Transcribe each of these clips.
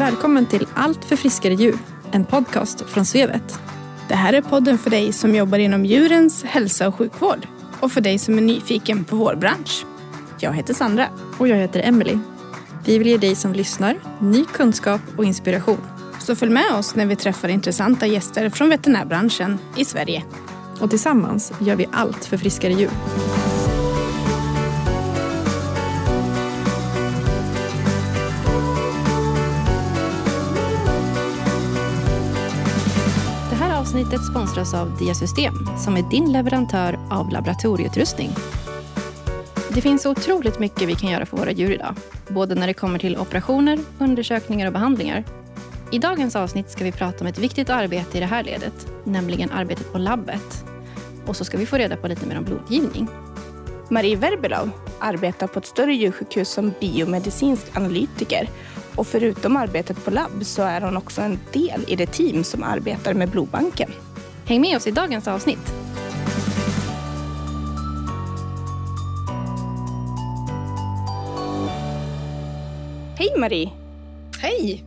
Välkommen till Allt för friskare djur, en podcast från Svevet. Det här är podden för dig som jobbar inom djurens hälsa och sjukvård och för dig som är nyfiken på vår bransch. Jag heter Sandra. Och jag heter Emily. Vi vill ge dig som lyssnar ny kunskap och inspiration. Så följ med oss när vi träffar intressanta gäster från veterinärbranschen i Sverige. Och tillsammans gör vi allt för friskare djur. Avsnittet sponsras av Diasystem som är din leverantör av laboratorieutrustning. Det finns otroligt mycket vi kan göra för våra djur idag. Både när det kommer till operationer, undersökningar och behandlingar. I dagens avsnitt ska vi prata om ett viktigt arbete i det här ledet, nämligen arbetet på labbet. Och så ska vi få reda på lite mer om blodgivning. Marie Verbelov arbetar på ett större djursjukhus som biomedicinsk analytiker. Och förutom arbetet på labb så är hon också en del i det team som arbetar med blodbanken. Häng med oss i dagens avsnitt. Hej Marie! Hej!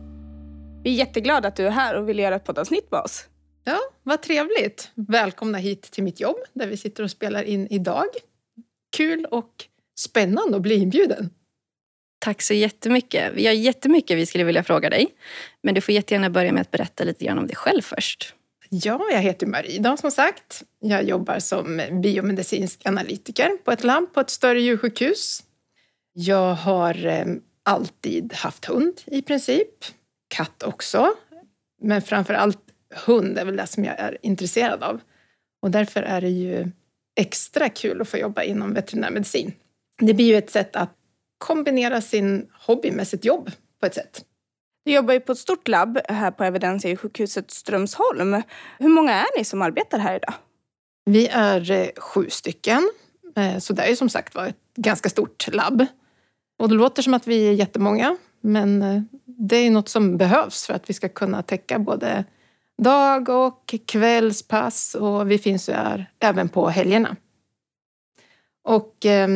Vi är jätteglada att du är här och vill göra ett poddavsnitt med oss. Ja, vad trevligt. Välkomna hit till mitt jobb där vi sitter och spelar in idag. Kul och spännande att bli inbjuden. Tack så jättemycket. Vi har jättemycket vi skulle vilja fråga dig. Men du får jättegärna börja med att berätta lite grann om dig själv först. Ja, jag heter Marie då, som sagt. Jag jobbar som biomedicinsk analytiker på ett labb på ett större djursjukhus. Jag har eh, alltid haft hund i princip. Katt också. Men framför allt hund är väl det som jag är intresserad av. Och därför är det ju extra kul att få jobba inom veterinärmedicin. Det blir ju ett sätt att kombinera sin hobby med sitt jobb på ett sätt. Du jobbar ju på ett stort labb här på Evidensia i sjukhuset Strömsholm. Hur många är ni som arbetar här idag? Vi är eh, sju stycken, Eh, så det är ju som sagt var ett ganska stort labb. Och det låter som att vi är jättemånga, men eh, det är något som behövs för att vi ska kunna täcka både dag och kvällspass och vi finns ju här även på helgerna. Och eh,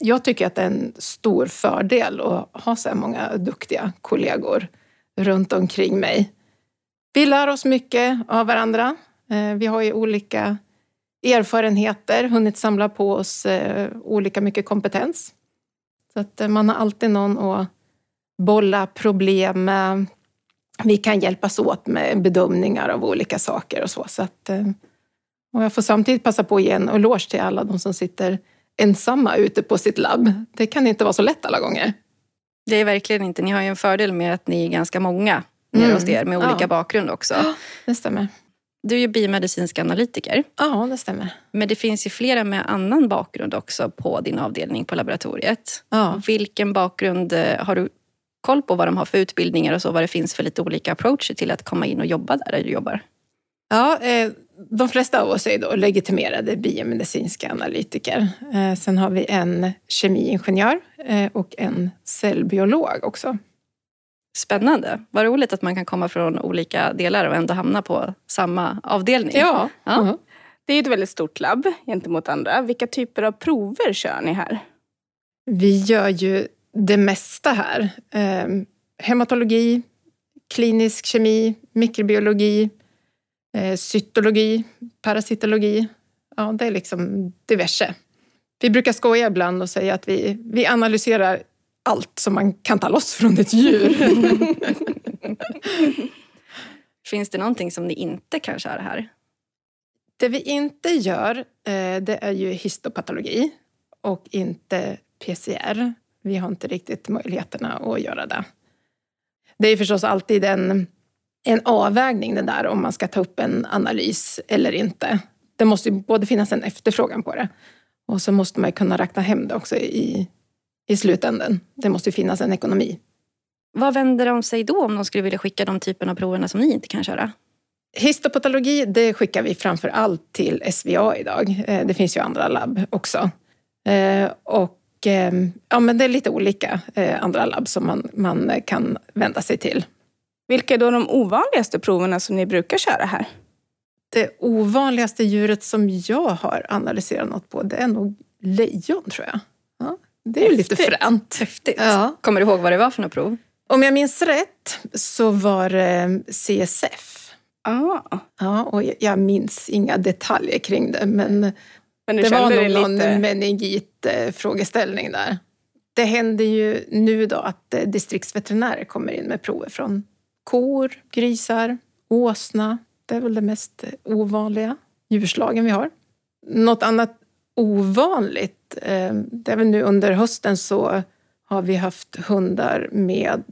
jag tycker att det är en stor fördel att ha så här många duktiga kollegor runt omkring mig. Vi lär oss mycket av varandra. Eh, vi har ju olika erfarenheter, hunnit samla på oss eh, olika mycket kompetens. Så att eh, man har alltid någon att bolla problem med. Vi kan hjälpas åt med bedömningar av olika saker och så. så att, och jag får samtidigt passa på att ge en eloge till alla de som sitter ensamma ute på sitt labb. Det kan inte vara så lätt alla gånger. Det är verkligen inte. Ni har ju en fördel med att ni är ganska många nere Mm. hos er med olika Ja. bakgrund också. Det stämmer. Du är ju biomedicinsk analytiker. Ja, det stämmer. Men det finns ju flera med annan bakgrund också på din avdelning på laboratoriet. Ja. Vilken bakgrund eh, har du koll på vad de har för utbildningar och så vad det finns för lite olika approacher till att komma in och jobba där du jobbar? Ja, eh, de flesta av oss är då legitimerade biomedicinska analytiker. Eh, sen har vi en kemiingenjör eh, och en cellbiolog också. Spännande. Vad roligt att man kan komma från olika delar och ändå hamna på samma avdelning. Ja. Ja. Mhm. Det är ett väldigt stort labb gentemot andra. Vilka typer av prover kör ni här? Vi gör ju det mesta här. Eh, hematologi, klinisk kemi, mikrobiologi, eh, cytologi, parasitologi. Ja, det är liksom diverse. Vi brukar skoja ibland och säga att vi, vi analyserar allt som man kan ta loss från ett djur. Finns det någonting som ni inte kan köra här? det vi inte gör, eh, det är ju histopatologi och inte PCR. Vi har inte riktigt möjligheterna att göra det. Det är förstås alltid en, en avvägning det där om man ska ta upp en analys eller inte. Det måste ju både finnas en efterfrågan på det och så måste man ju kunna räkna hem det också i, i slutändan. Det måste ju finnas en ekonomi. Vad vänder de sig då om de skulle vilja skicka de typen av proverna som ni inte kan köra? Histopatologi det skickar vi framför allt till SVA idag. Eh, Det finns ju andra labb också. Eh, Och eh, ja, men det är lite olika andra labb som man, man kan vända sig till. Vilka är då de ovanligaste proverna som ni brukar köra här? Det ovanligaste djuret som jag har analyserat något på det är nog lejon tror jag. Ja, det är ju lite Häftigt. fränt. Häftigt. Ja. Kommer du ihåg vad det var för något prov? Om jag minns rätt så var det CSF. Ah. Ja, och jag minns inga detaljer kring det, men, Men det var nog någon lite... meningit-frågeställning där. Det händer ju nu då att eh, distriktsveterinärer kommer in med prover från kor, grisar, åsna. Det är väl det mest ovanliga djurslagen vi har. Något annat ovanligt, eh, det är väl nu under hösten så har vi haft hundar med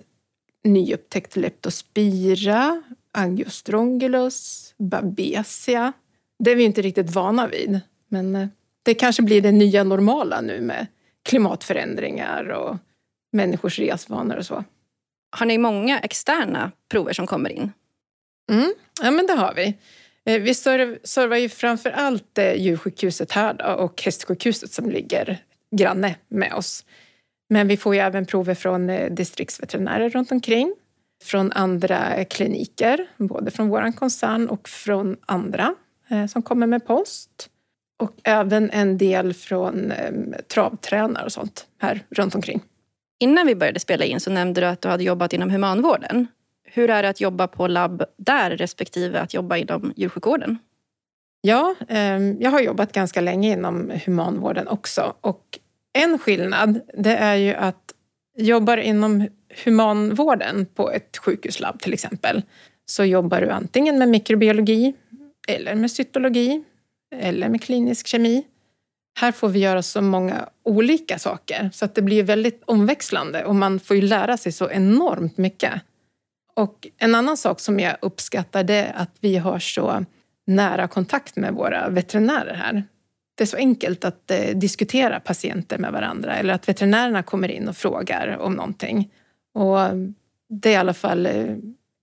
nyupptäckt leptospira, angiostrongylus, babesia. Det är vi inte riktigt vana vid, men eh, det kanske blir det nya normala nu med klimatförändringar och människors resvanor och så. Har ni många externa prover som kommer in? Mm, ja, men det har vi. Eh, vi servar ju framför allt eh, djursjukhuset här då, och hästsjukhuset som ligger granne med oss. Men vi får ju även prover från eh, distriktsveterinärer runt omkring. Från andra kliniker, både från vår koncern och från andra som kommer med post. Och även en del från travtränare och sånt här runt omkring. Innan vi började spela in så nämnde du att du hade jobbat inom humanvården. Hur är det att jobba på labb där respektive att jobba inom djursjukvården? Ja, ehm, jag har jobbat ganska länge inom humanvården också. Och en skillnad det är ju att jobbar inom humanvården på ett sjukhuslabb till exempel så jobbar du antingen med mikrobiologi eller med cytologi eller med klinisk kemi. Här får vi göra så många olika saker så att det blir väldigt omväxlande och man får ju lära sig så enormt mycket. Och en annan sak som jag uppskattar det är att vi har så nära kontakt med våra veterinärer här. Det är så enkelt att eh, diskutera patienter med varandra eller att veterinärerna kommer in och frågar om någonting. Och det är i alla fall eh,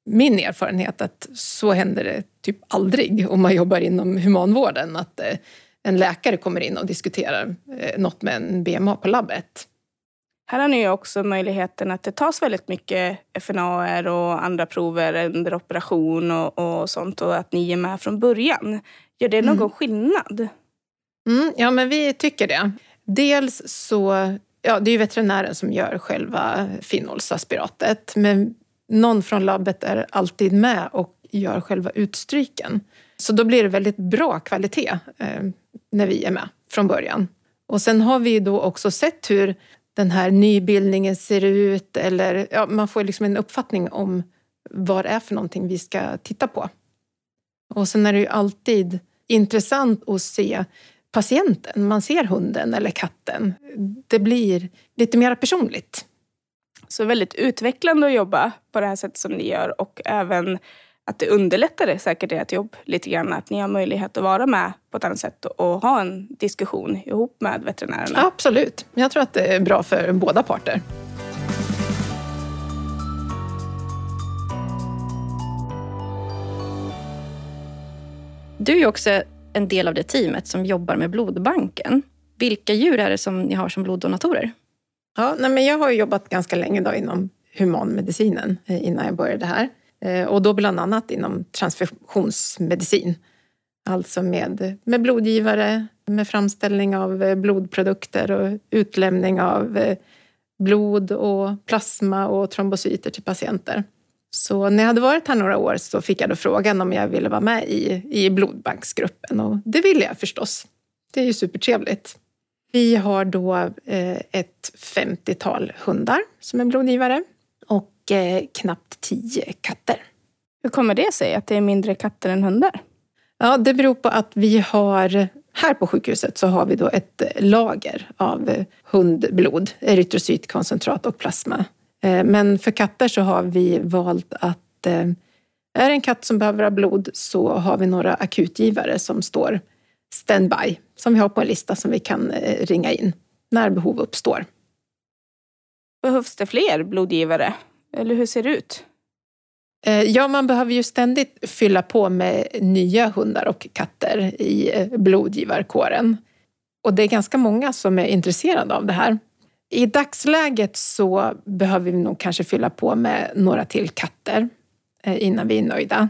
min erfarenhet att så händer det typ aldrig om man jobbar inom humanvården. Att eh, en läkare kommer in och diskuterar eh, något med en BMA på labbet. Här har ni också möjligheten att det tas väldigt mycket FNAR och andra prover under operation och, och sånt och att ni är med från början. Gör det någon Mm. skillnad? Mm, ja, men vi tycker det. Dels så, ja, det är ju veterinären som gör själva finolsaspiratet, men någon från labbet är alltid med och gör själva utstryken. Så då blir det väldigt bra kvalitet eh, när vi är med från början. Och sen har vi då också sett hur den här nybildningen ser ut, eller ja, man får liksom en uppfattning om vad det är för någonting vi ska titta på. Och sen är det ju alltid intressant att se patienten. Man ser hunden eller katten. Det blir lite mer personligt. Så väldigt utvecklande att jobba på det här sättet som ni gör och även att det underlättar säkert ert jobb lite grann. Att ni har möjlighet att vara med på ett annat sätt och ha en diskussion ihop med veterinärerna. Absolut. Jag tror att det är bra för båda parter. Du är också en del av det teamet som jobbar med blodbanken. Vilka djur är det som ni har som bloddonatorer? Ja, nej, men jag har jobbat ganska länge då inom humanmedicinen eh, innan jag började här. Eh, och då bland annat inom transfusionsmedicin. Alltså med, med blodgivare, med framställning av eh, blodprodukter och utlämning av eh, blod och plasma och trombocyter till patienter. Så när jag hade varit här några år så fick jag då frågan om jag ville vara med i, i blodbanksgruppen och det ville jag förstås. Det är ju supertrevligt. Vi har då ett 50-tal hundar som är blodgivare och eh, knappt 10 katter. Hur kommer det sig att det är mindre katter än hundar? Ja, det beror på att vi har, här på sjukhuset så har vi då ett lager av eh, hundblod, erytrocytkoncentrat och plasma. Eh, Men för katter så har vi valt att eh, är det en katt som behöver ha blod så har vi några akutgivare som står standby, som vi har på en lista som vi kan eh, ringa in när behov uppstår. Behövs det fler blodgivare? Eller hur ser det ut? Eh, Ja, man behöver ju ständigt fylla på med nya hundar och katter i eh, blodgivarkåren. Och det är ganska många som är intresserade av det här. I dagsläget så behöver vi nog kanske fylla på med några till katter eh, innan vi är nöjda.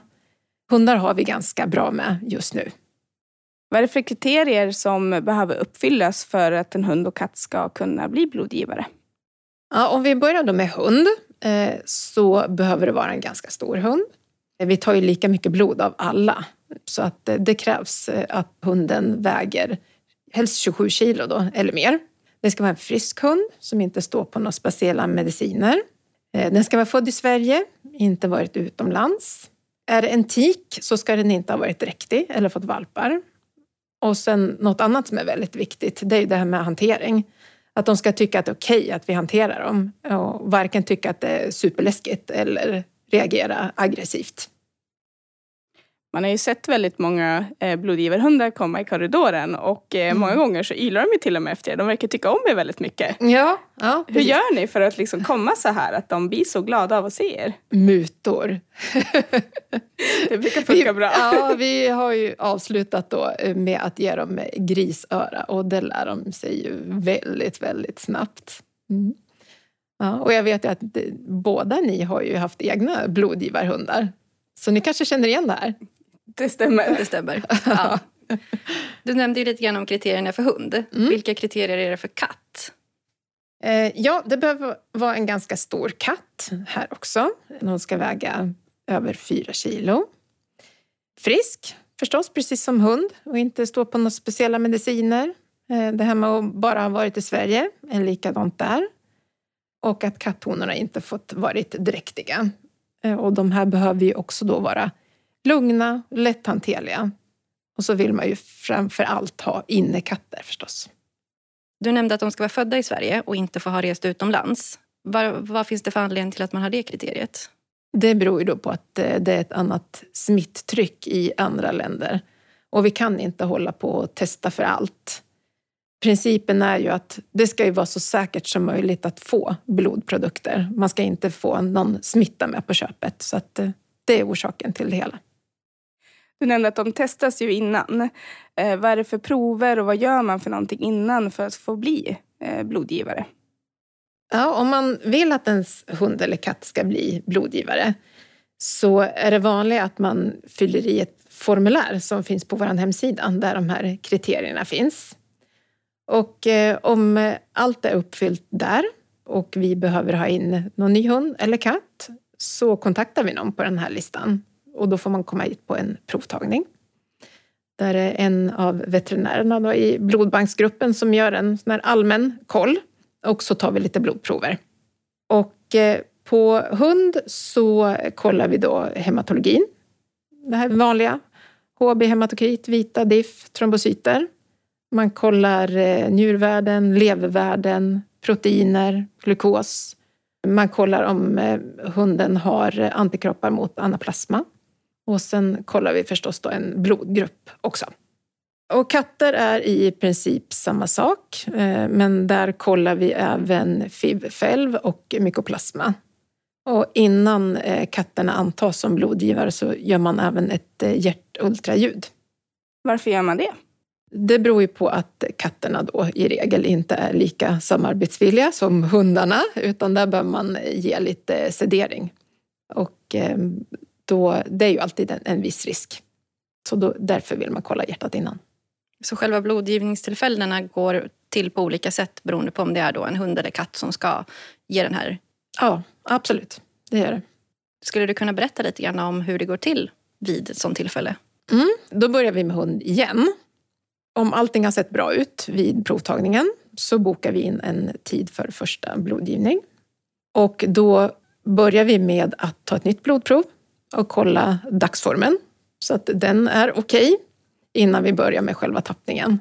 Hundar har vi ganska bra med just nu. Vad är det för kriterier som behöver uppfyllas för att en hund och katt ska kunna bli blodgivare? Ja, om vi börjar då med hund Eh, så behöver det vara en ganska stor hund. Eh, vi tar ju lika mycket blod av alla, så att eh, det krävs att hunden väger helst 27 kilo då, eller mer. Det ska vara en frisk hund som inte står på några speciella mediciner. Den ska vara född i Sverige, inte varit utomlands. Är det en tik så ska den inte ha varit dräktig eller fått valpar. Och sen något annat som är väldigt viktigt, det är ju det här med hantering. Att de ska tycka att det är okej okay att vi hanterar dem och varken tycka att det är superläskigt eller reagera aggressivt. Man har ju sett väldigt många eh, blodgivarhundar komma i korridoren och eh, mm. många gånger så ylar de ju till och med efter er. De verkar tycka om er väldigt mycket. Ja, ja, Hur gör ni för att liksom komma så här att de blir så glada av att se er? Mutor. det brukar funka bra. Ja, vi har ju avslutat då med att ge dem grisöra och det lär de sig ju väldigt, väldigt snabbt. Mm. Ja, och jag vet ju att det, båda ni har ju haft egna blodgivarhundar. Så ni kanske känner igen det här? Det stämmer. Det stämmer. Ja. Du nämnde ju lite grann om kriterierna för hund. Mm. Vilka kriterier är det för katt? Eh, ja, det behöver vara en ganska stor katt här också. Den ska väga över fyra kilo. Frisk förstås, precis som hund och inte stå på några speciella mediciner. Eh, det här med att bara ha varit i Sverige är likadant där. Och att katthonorna inte fått varit dräktiga. Eh, och de här behöver ju också då vara lugna, lätthanterliga. Och så vill man ju framför allt ha innekatter förstås. Du nämnde att de ska vara födda i Sverige och inte få ha rest utomlands. Vad, finns det för anledning till att man har det kriteriet? Det beror ju då på att eh, det är ett annat smitttryck i andra länder. Och vi kan inte hålla på och testa för allt. Principen är ju att det ska ju vara så säkert som möjligt att få blodprodukter. Man ska inte få någon smitta med på köpet. Så att eh, det är orsaken till det hela. Du nämnde att de testas ju innan. Eh, vad är det för prover och vad gör man för någonting innan för att få bli eh, blodgivare? Ja, om man vill att ens hund eller katt ska bli blodgivare så är det vanligt att man fyller i ett formulär som finns på vår hemsida där de här kriterierna finns. Och eh, om allt är uppfyllt där och vi behöver ha in någon ny hund eller katt så kontaktar vi någon på den här listan och då får man komma hit på en provtagning. Där är en av veterinärerna då i blodbanksgruppen som gör en sån allmän koll och så tar vi lite blodprover. Och eh, på hund så kollar vi då hematologin. Det här vanliga. HB, hematokrit, vita, diff, trombocyter. Man kollar eh, njurvärden, levervärden, proteiner, glukos. Man kollar om eh, hunden har antikroppar mot anaplasma. Och sen kollar vi förstås då en blodgrupp också. Och katter är i princip samma sak, eh, men där kollar vi även FIV-fälv och mykoplasma. Och innan katterna antas som blodgivare så gör man även ett hjärtultraljud. Varför gör man det? Det beror ju på att katterna då i regel inte är lika samarbetsvilliga som hundarna utan där behöver man ge lite sedering. Och då, det är ju alltid en, en viss risk. Så då, därför vill man kolla hjärtat innan. Så själva blodgivningstillfällena går till på olika sätt beroende på om det är då en hund eller katt som ska ge den här? Ja, absolut. Det gör det. Skulle du kunna berätta lite grann om hur det går till vid ett sådant tillfälle? Mm, då börjar vi med hund igen. Om allting har sett bra ut vid provtagningen så bokar vi in en tid för första blodgivning. Och då börjar vi med att ta ett nytt blodprov och kolla dagsformen så att den är okej okay innan vi börjar med själva tappningen.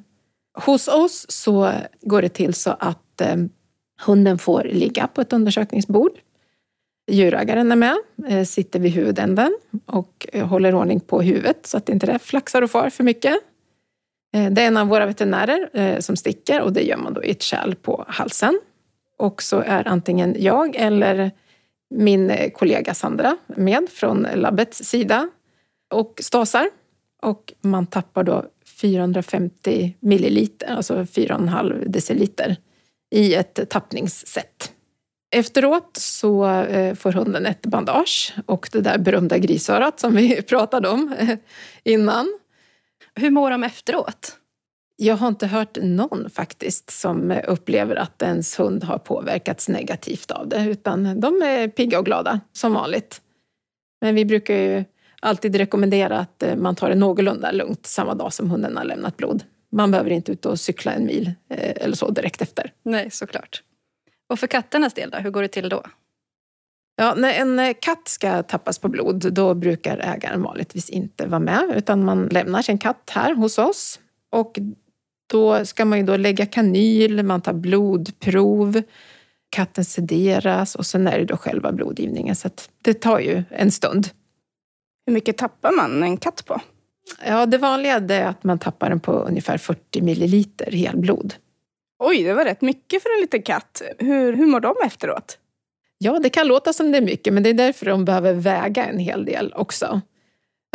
Hos oss så går det till så att eh, hunden får ligga på ett undersökningsbord. Djurägaren är med, eh, sitter vid huvudänden och eh, håller ordning på huvudet så att inte det flaxar och far för mycket. Eh, det är en av våra veterinärer eh, som sticker och det gör man då i ett kärl på halsen. Och så är antingen jag eller min eh, kollega Sandra med från labbets sida och stasar. Och man tappar då 450 milliliter, alltså 4,5 deciliter i ett tappningssätt. Efteråt så eh, får hunden ett bandage och det där berömda grisörat som vi pratade om innan hur mår de efteråt? Jag har inte hört någon faktiskt som upplever att ens hund har påverkats negativt av det, utan de är pigga och glada som vanligt. Men vi brukar ju alltid rekommendera att eh, man tar det någorlunda lugnt samma dag som hunden har lämnat blod. Man behöver inte ut och cykla en mil eh, eller så direkt efter. Nej, såklart. Och för katternas del då, hur går det till då? Ja, när en katt ska tappas på blod, då brukar ägaren vanligtvis inte vara med, utan man lämnar sin katt här hos oss. Och då ska man ju då lägga kanyl, man tar blodprov, katten sederas och sen är det då själva blodgivningen. Så det tar ju en stund. Hur mycket tappar man en katt på? Ja, det vanliga är att man tappar den på ungefär 40 milliliter helblod. Oj, det var rätt mycket för en liten katt. Hur, hur mår de efteråt? Ja, det kan låta som det är mycket, men det är därför de behöver väga en hel del också.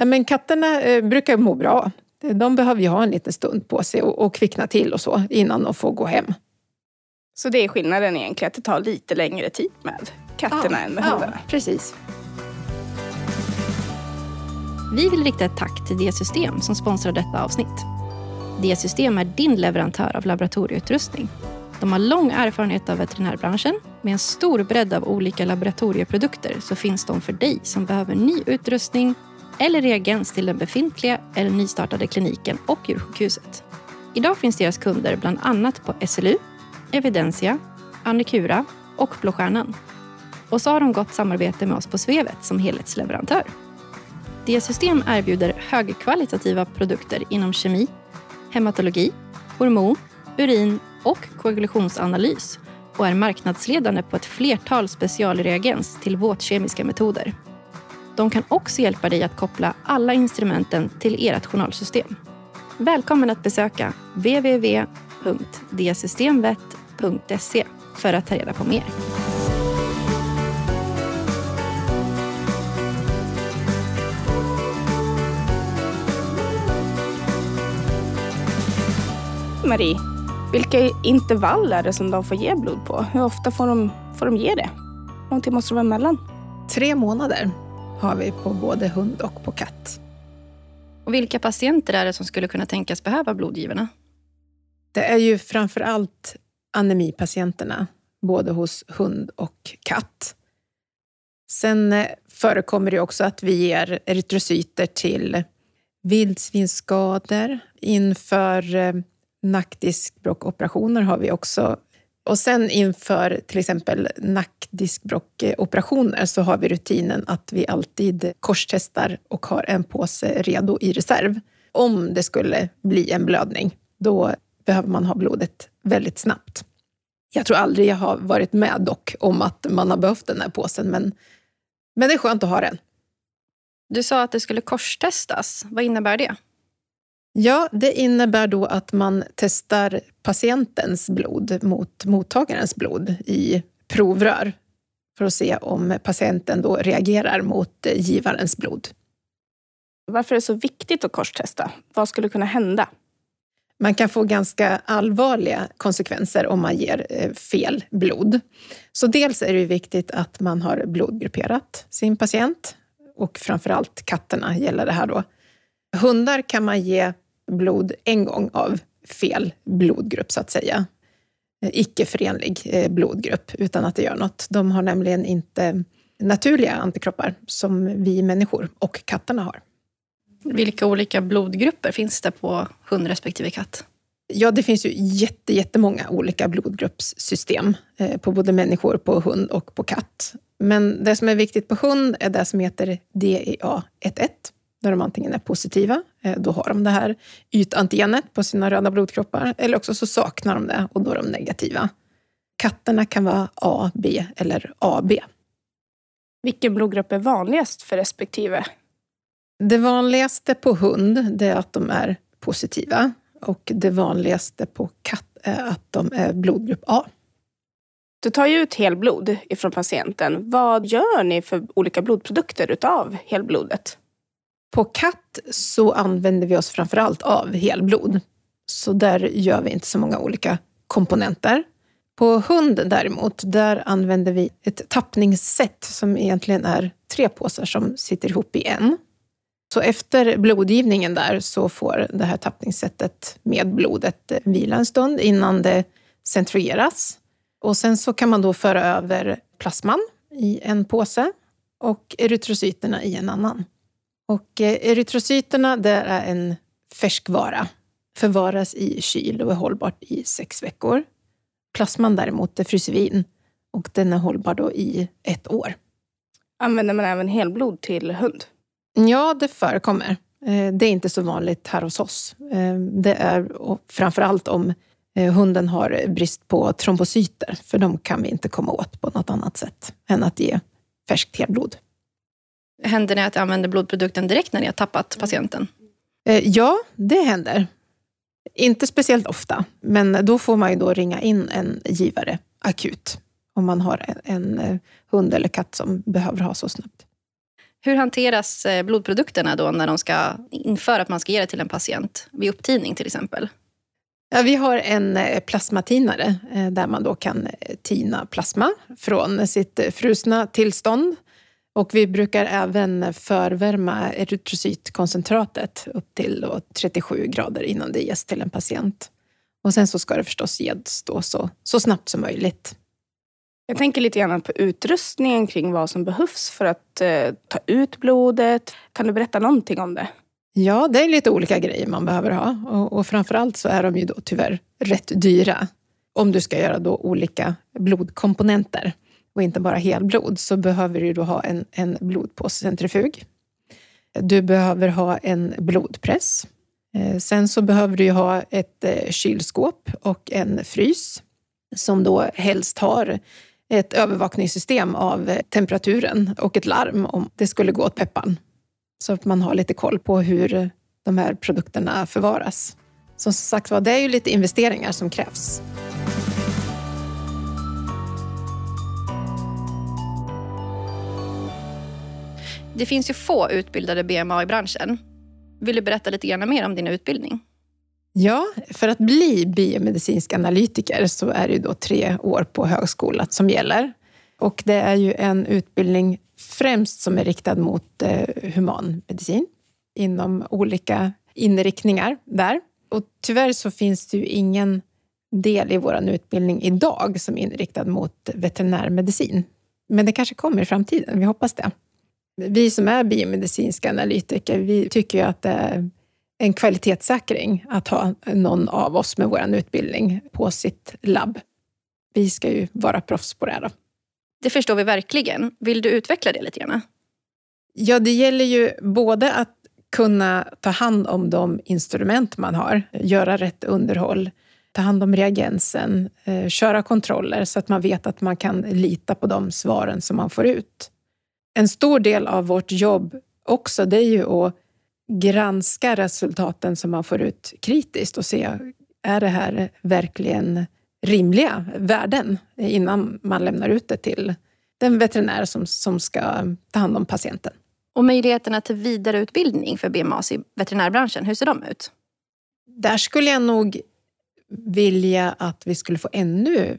Men katterna eh, brukar må bra. De behöver ju ha en liten stund på sig och, och kvickna till och så innan de får gå hem. Så det är skillnaden egentligen, att det tar lite längre tid med katterna ja, än med hundarna? Ja, precis. Vi vill rikta ett tack till D-system som sponsrar detta avsnitt. D-system är din leverantör av laboratorieutrustning. De har lång erfarenhet av veterinärbranschen. Med en stor bredd av olika laboratorieprodukter så finns de för dig som behöver ny utrustning eller reagens till den befintliga eller nystartade kliniken och djursjukhuset. Idag finns deras kunder bland annat på SLU, Evidensia, Annikura och Blå Stjärnan. Och så har de gott samarbete med oss på Svevet som helhetsleverantör. D-system erbjuder högkvalitativa produkter inom kemi, hematologi, hormon, urin och koagulationsanalys och är marknadsledande på ett flertal specialreagens till våtkemiska metoder. De kan också hjälpa dig att koppla alla instrumenten till ert journalsystem. Välkommen att besöka www.dsystemvet.se för att ta reda på mer. Marie, vilka intervall är det som de får ge blod på? Hur ofta får de, får de ge det? Tid måste det vara emellan? Tre månader har vi på både hund och på katt. Och vilka patienter är det som skulle kunna tänkas behöva blodgivarna? Det är ju framför allt anemipatienterna, både hos hund och katt. Sen eh, förekommer det också att vi ger erytrocyter till vildsvinsskador. Inför eh, nackdiskbråckoperationer har vi också och sen inför till exempel nackdiskbråckoperationer så har vi rutinen att vi alltid korstestar och har en påse redo i reserv. Om det skulle bli en blödning, då behöver man ha blodet väldigt snabbt. Jag tror aldrig jag har varit med dock om att man har behövt den här påsen, men, men det är skönt att ha den. Du sa att det skulle korstestas. Vad innebär det? Ja, det innebär då att man testar patientens blod mot mottagarens blod i provrör för att se om patienten då reagerar mot givarens blod. Varför är det så viktigt att korstesta? Vad skulle kunna hända? Man kan få ganska allvarliga konsekvenser om man ger eh, fel blod. Så dels är det viktigt att man har blodgrupperat sin patient och framför allt katterna gäller det här då. Hundar kan man ge blod en gång av fel blodgrupp, så att säga. Icke-förenlig eh, blodgrupp, utan att det gör något. De har nämligen inte naturliga antikroppar som vi människor och katterna har. Vilka olika blodgrupper finns det på hund respektive katt? Ja, det finns ju jätte, jättemånga olika blodgruppssystem eh, på både människor, på hund och på katt. Men det som är viktigt på hund är det som heter DEA11 där de antingen är positiva, eh, då har de det här ytantigenet på sina röda blodkroppar, eller också så saknar de det och då är de negativa. Katterna kan vara A, B eller AB. Vilken blodgrupp är vanligast för respektive? Det vanligaste på hund är att de är positiva och det vanligaste på katt är att de är blodgrupp A. Du tar ju ut helblod ifrån patienten. Vad gör ni för olika blodprodukter utav helblodet? På katt så använder vi oss framför allt av helblod. Så där gör vi inte så många olika komponenter. På hund däremot, där använder vi ett tappningssätt som egentligen är tre påsar som sitter ihop i en. Så efter blodgivningen där så får det här tappningssättet med blodet vila en stund innan det centrifugeras. Och sen så kan man då föra över plasman i en påse och erytrocyterna i en annan. Och eh, erytrocyterna det är en färskvara, förvaras i kyl och är hållbart i sex veckor. Plasman däremot det fryser vi in och den är hållbar då i ett år. Använder man även helblod till hund? Ja, det förekommer. Eh, det är inte så vanligt här hos oss. Eh, det är framför allt om hunden har brist på trombocyter, för de kan vi inte komma åt på något annat sätt än att ge färskt helblod. Händer det att jag använder blodprodukten direkt när har tappat patienten? Eh, ja, det händer. Inte speciellt ofta, men då får man ju då ringa in en givare akut om man har en, en eh, hund eller katt som behöver ha så snabbt. Hur hanteras eh, blodprodukterna då när de ska införa att man ska ge det till en patient? Vid upptining till exempel? Ja, vi har en plasmatinare där man då kan tina plasma från sitt frusna tillstånd och vi brukar även förvärma erytrocytkoncentratet upp till 37 grader innan det ges till en patient. Och sen så ska det förstås ges då så, så snabbt som möjligt. Jag tänker lite grann på utrustningen kring vad som behövs för att eh, ta ut blodet. Kan du berätta någonting om det? Ja, det är lite olika grejer man behöver ha. Och, och framförallt så är de ju då tyvärr rätt dyra. Om du ska göra då olika blodkomponenter och inte bara helblod så behöver du då ha en, en blodpåscentrifug. Du behöver ha en blodpress. Eh, sen så behöver du ha ett eh, kylskåp och en frys som då helst har ett övervakningssystem av eh, temperaturen och ett larm om det skulle gå åt peppan. Så att man har lite koll på hur de här produkterna förvaras. Som sagt var, det är ju lite investeringar som krävs. Det finns ju få utbildade BMA i branschen. Vill du berätta lite grann mer om din utbildning? Ja, för att bli biomedicinsk analytiker så är det ju då tre år på högskola som gäller. Och det är ju en utbildning främst som är riktad mot eh, humanmedicin inom olika inriktningar där. Och tyvärr så finns det ju ingen del i vår utbildning idag som är inriktad mot veterinärmedicin. Men det kanske kommer i framtiden, vi hoppas det. Vi som är biomedicinska analytiker, vi tycker ju att det är en kvalitetssäkring att ha någon av oss med vår utbildning på sitt labb. Vi ska ju vara proffs på det här. Då. Det förstår vi verkligen. Vill du utveckla det lite grann? Ja, det gäller ju både att kunna ta hand om de instrument man har, göra rätt underhåll, ta hand om reagensen, eh, köra kontroller så att man vet att man kan lita på de svaren som man får ut en stor del av vårt jobb också, det är ju att granska resultaten som man får ut kritiskt och se, är det här verkligen rimliga värden innan man lämnar ut det till den veterinär som, som ska ta hand om patienten. Och möjligheterna till vidareutbildning för BMAs i veterinärbranschen, hur ser de ut? Där skulle jag nog vilja att vi skulle få ännu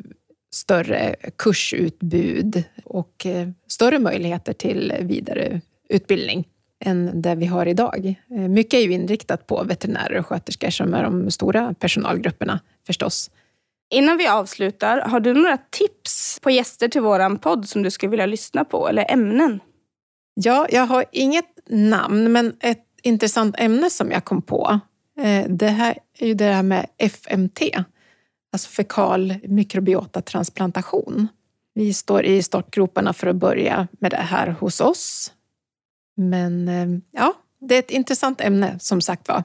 större kursutbud och eh, större möjligheter till vidareutbildning än det vi har idag. Eh, mycket är ju inriktat på veterinärer och sköterskor som är de stora personalgrupperna förstås. Innan vi avslutar, har du några tips på gäster till vår podd som du skulle vilja lyssna på eller ämnen? Ja, jag har inget namn, men ett intressant ämne som jag kom på. Eh, det här är ju det här med FMT, alltså fekal mikrobiotatransplantation. Vi står i startgroparna för att börja med det här hos oss. Men eh, ja, det är ett intressant ämne som sagt var.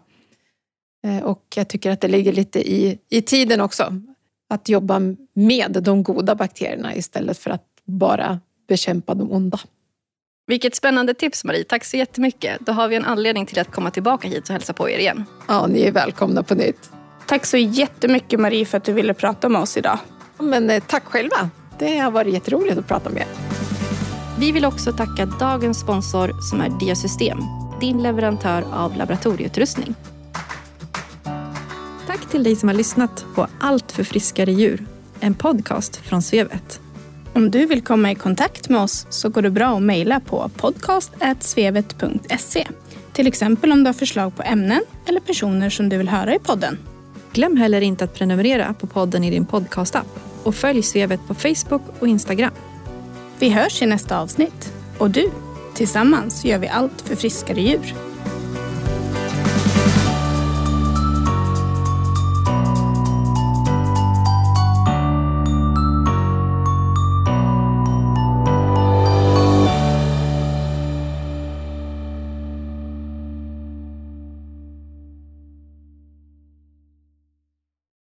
Eh, och jag tycker att det ligger lite i, i tiden också. Att jobba med de goda bakterierna istället för att bara bekämpa de onda. Vilket spännande tips Marie, tack så jättemycket. Då har vi en anledning till att komma tillbaka hit och hälsa på er igen. Ja, ni är välkomna på nytt. Tack så jättemycket Marie för att du ville prata med oss idag. Men eh, tack själva. Det har varit jätteroligt att prata med er. Vi vill också tacka dagens sponsor som är Diasystem, din leverantör av laboratorieutrustning. Tack till dig som har lyssnat på Allt för friskare djur, en podcast från Svevet. Om du vill komma i kontakt med oss så går det bra att mejla på podcastsvevet.se Till exempel om du har förslag på ämnen eller personer som du vill höra i podden. Glöm heller inte att prenumerera på podden i din podcastapp och följ Svevet på Facebook och Instagram. Vi hörs i nästa avsnitt. Och du, tillsammans gör vi allt för friskare djur.